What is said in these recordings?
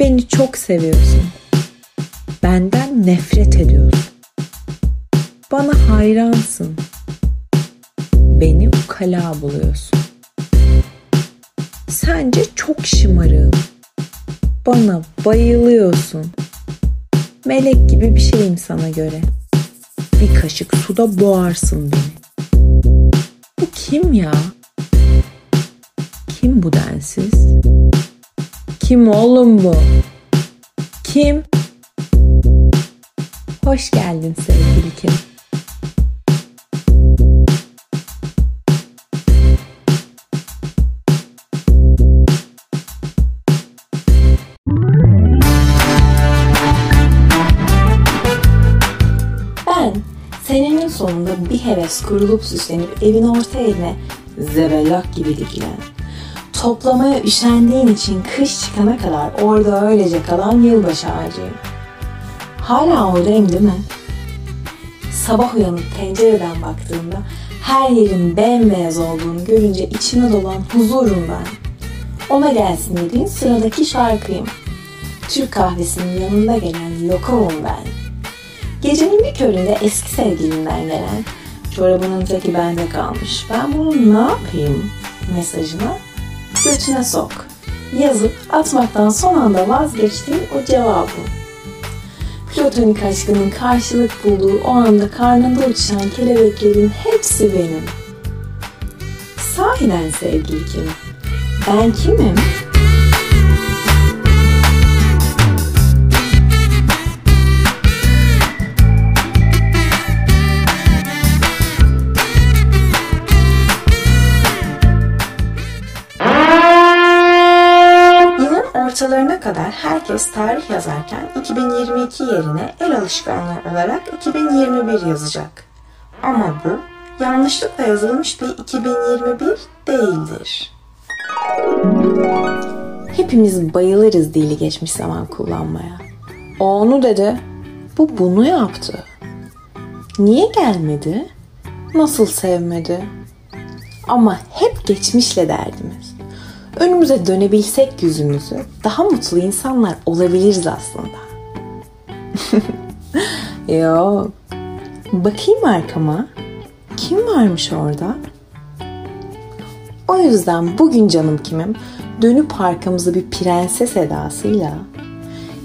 Beni çok seviyorsun. Benden nefret ediyorsun. Bana hayransın. Beni ukala buluyorsun. Sence çok şımarığım. Bana bayılıyorsun. Melek gibi bir şeyim sana göre. Bir kaşık suda boğarsın beni. Bu kim ya? Kim bu densiz? Kim oğlum bu? Kim? Hoş geldin sevgili Kim. Ben senenin sonunda bir heves kurulup süslenip evin orta yerine zebellak gibi dikilen, toplamaya üşendiğin için kış çıkana kadar orada öylece kalan yılbaşı ağacıyım. Hala oradayım değil mi? Sabah uyanıp pencereden baktığımda her yerin bembeyaz olduğunu görünce içime dolan huzurum ben. Ona gelsin dediğin sıradaki şarkıyım. Türk kahvesinin yanında gelen lokumum ben. Gecenin bir köründe eski sevgilimden gelen çorabının teki bende kalmış. Ben bunu ne yapayım mesajına götüne sok. Yazıp atmaktan son anda vazgeçtiğim o cevabım. Platonik aşkının karşılık bulduğu o anda karnında uçuşan kelebeklerin hepsi benim. Sahiden sevgili kim? Ben kimim? Kadar herkes tarih yazarken 2022 yerine el alışkanlığı olarak 2021 yazacak. Ama bu yanlışlıkla yazılmış bir 2021 değildir. Hepimiz bayılırız dili geçmiş zaman kullanmaya. O onu dedi, bu bunu yaptı. Niye gelmedi? Nasıl sevmedi? Ama hep geçmişle derdimiz. Önümüze dönebilsek yüzümüzü daha mutlu insanlar olabiliriz aslında. Yok. Bakayım arkama. Kim varmış orada? O yüzden bugün canım kimim dönüp arkamızı bir prenses edasıyla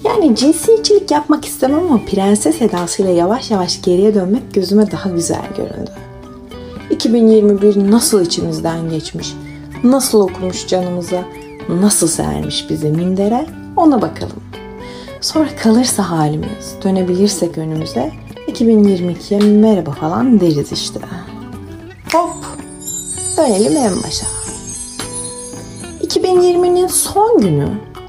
yani cinsiyetçilik yapmak istemem ama prenses edasıyla yavaş yavaş geriye dönmek gözüme daha güzel göründü. 2021 nasıl içimizden geçmiş, nasıl okumuş canımıza, nasıl sermiş bizi mindere ona bakalım. Sonra kalırsa halimiz, dönebilirsek önümüze 2022'ye merhaba falan deriz işte. Hop, dönelim en başa. 2020'nin son günü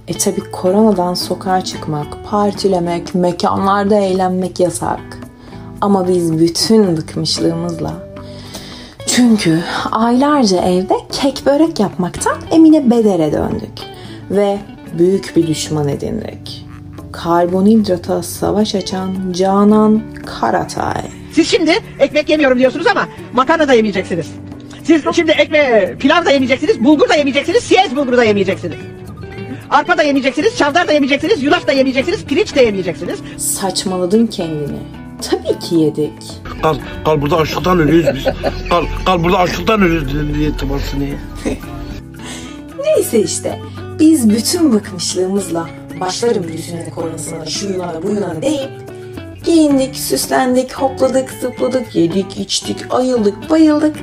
e tabi koronadan sokağa çıkmak, partilemek, mekanlarda eğlenmek yasak. Ama biz bütün bıkmışlığımızla çünkü aylarca evde kek börek yapmaktan Emine Beder'e döndük. Ve büyük bir düşman edindik. Karbonhidrata savaş açan Canan Karatay. Siz şimdi ekmek yemiyorum diyorsunuz ama makarna da yemeyeceksiniz. Siz şimdi ekme pilav da yemeyeceksiniz, bulgur da yemeyeceksiniz, siyez bulguru da yemeyeceksiniz. Arpa da yemeyeceksiniz, çavdar da yemeyeceksiniz, yulaf da yemeyeceksiniz, pirinç de yemeyeceksiniz. Saçmaladın kendini. Tabii ki yedik. Kal, kal burada açlıktan ölüyoruz biz. Kal, kal burada açlıktan ölüyoruz diye tımarsı niye? Neyse işte biz bütün bıkmışlığımızla başlarım virüsüne de koronasına da şuyuna da buyuna da deyip giyindik, süslendik, hopladık, zıpladık, yedik, içtik, ayıldık, bayıldık.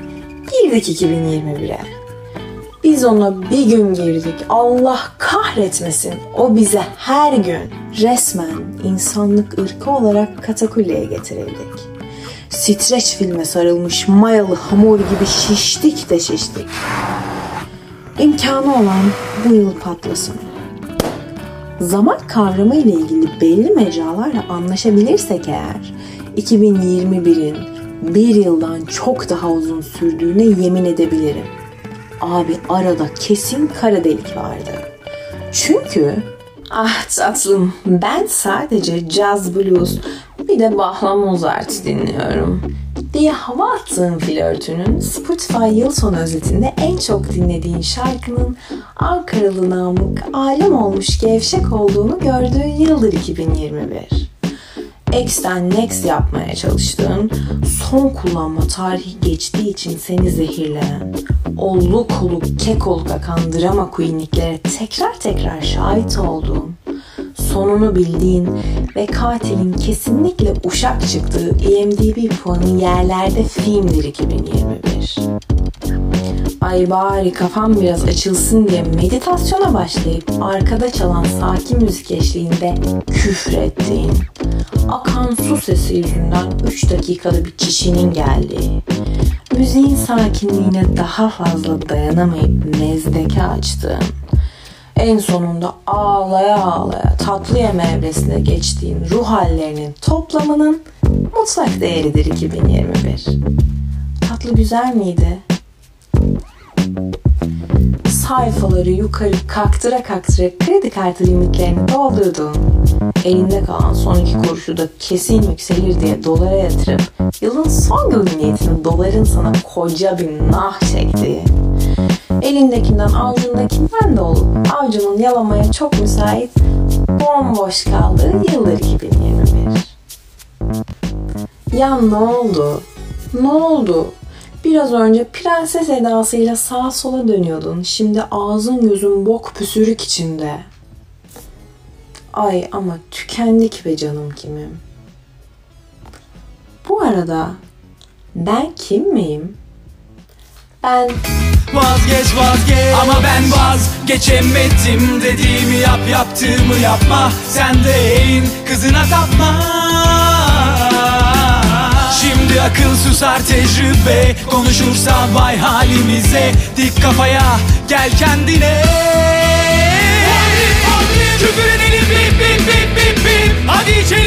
Girdik 2021'e. Biz ona bir gün girdik. Allah kahretmesin. O bize her gün resmen insanlık ırkı olarak katakulleye getirildik. Streç filme sarılmış mayalı hamur gibi şiştik de şiştik. İmkanı olan bu yıl patlasın. Zaman kavramı ile ilgili belli mecralarla anlaşabilirsek eğer 2021'in bir yıldan çok daha uzun sürdüğüne yemin edebilirim. Abi arada kesin kara delik vardı. Çünkü ah tatlım ben sadece jazz blues bir de Bachla Mozart dinliyorum. diye hava attığın flörtünün Spotify yıl sonu özetinde en çok dinlediğin şarkının Ankaralı Namık alem olmuş gevşek olduğunu gördüğün yıldır 2021. X'ten next yapmaya çalıştığın, son kullanma tarihi geçtiği için seni zehirleyen, olluk oluk kek oluk akan drama queenliklere tekrar tekrar şahit olduğun, sonunu bildiğin ve katilin kesinlikle uşak çıktığı IMDb puanı yerlerde filmdir 2021. Ay bari kafam biraz açılsın diye meditasyona başlayıp arkada çalan sakin müzik eşliğinde küfrettiğin, akan su sesi yüzünden 3 dakikada bir kişinin geldiği, müziğin sakinliğine daha fazla dayanamayıp mezdeke açtığın, en sonunda ağlaya ağlaya tatlı yeme evresine geçtiğin ruh hallerinin toplamının mutlak değeridir 2021. Tatlı güzel miydi? Sayfaları yukarı kaktıra kaktıra kredi kartı limitlerini doldurduğun, elinde kalan son iki kuruşu da kesin yükselir diye dolara yatırıp yılın son gün niyetini doların sana koca bir nah çektiği, elindekinden avucundakinden de olup avucunun yalamaya çok müsait bomboş kaldığı yıldır 2021. Ya ne oldu? Ne oldu? Biraz önce prenses edasıyla sağa sola dönüyordun. Şimdi ağzın gözün bok püsürük içinde. Ay ama tükendik be canım kimim. Bu arada ben kim miyim? Ben. Vazgeç vazgeç. Ama ben vazgeçemedim. Dediğimi yap yaptığımı yapma. Sen de eğin kızına tapma. Şimdi akıl susar tecrübe. Konuşursa vay halimize. Dik kafaya gel kendine. Küfürün elim bip bip bip bip bip. Hadi içeri.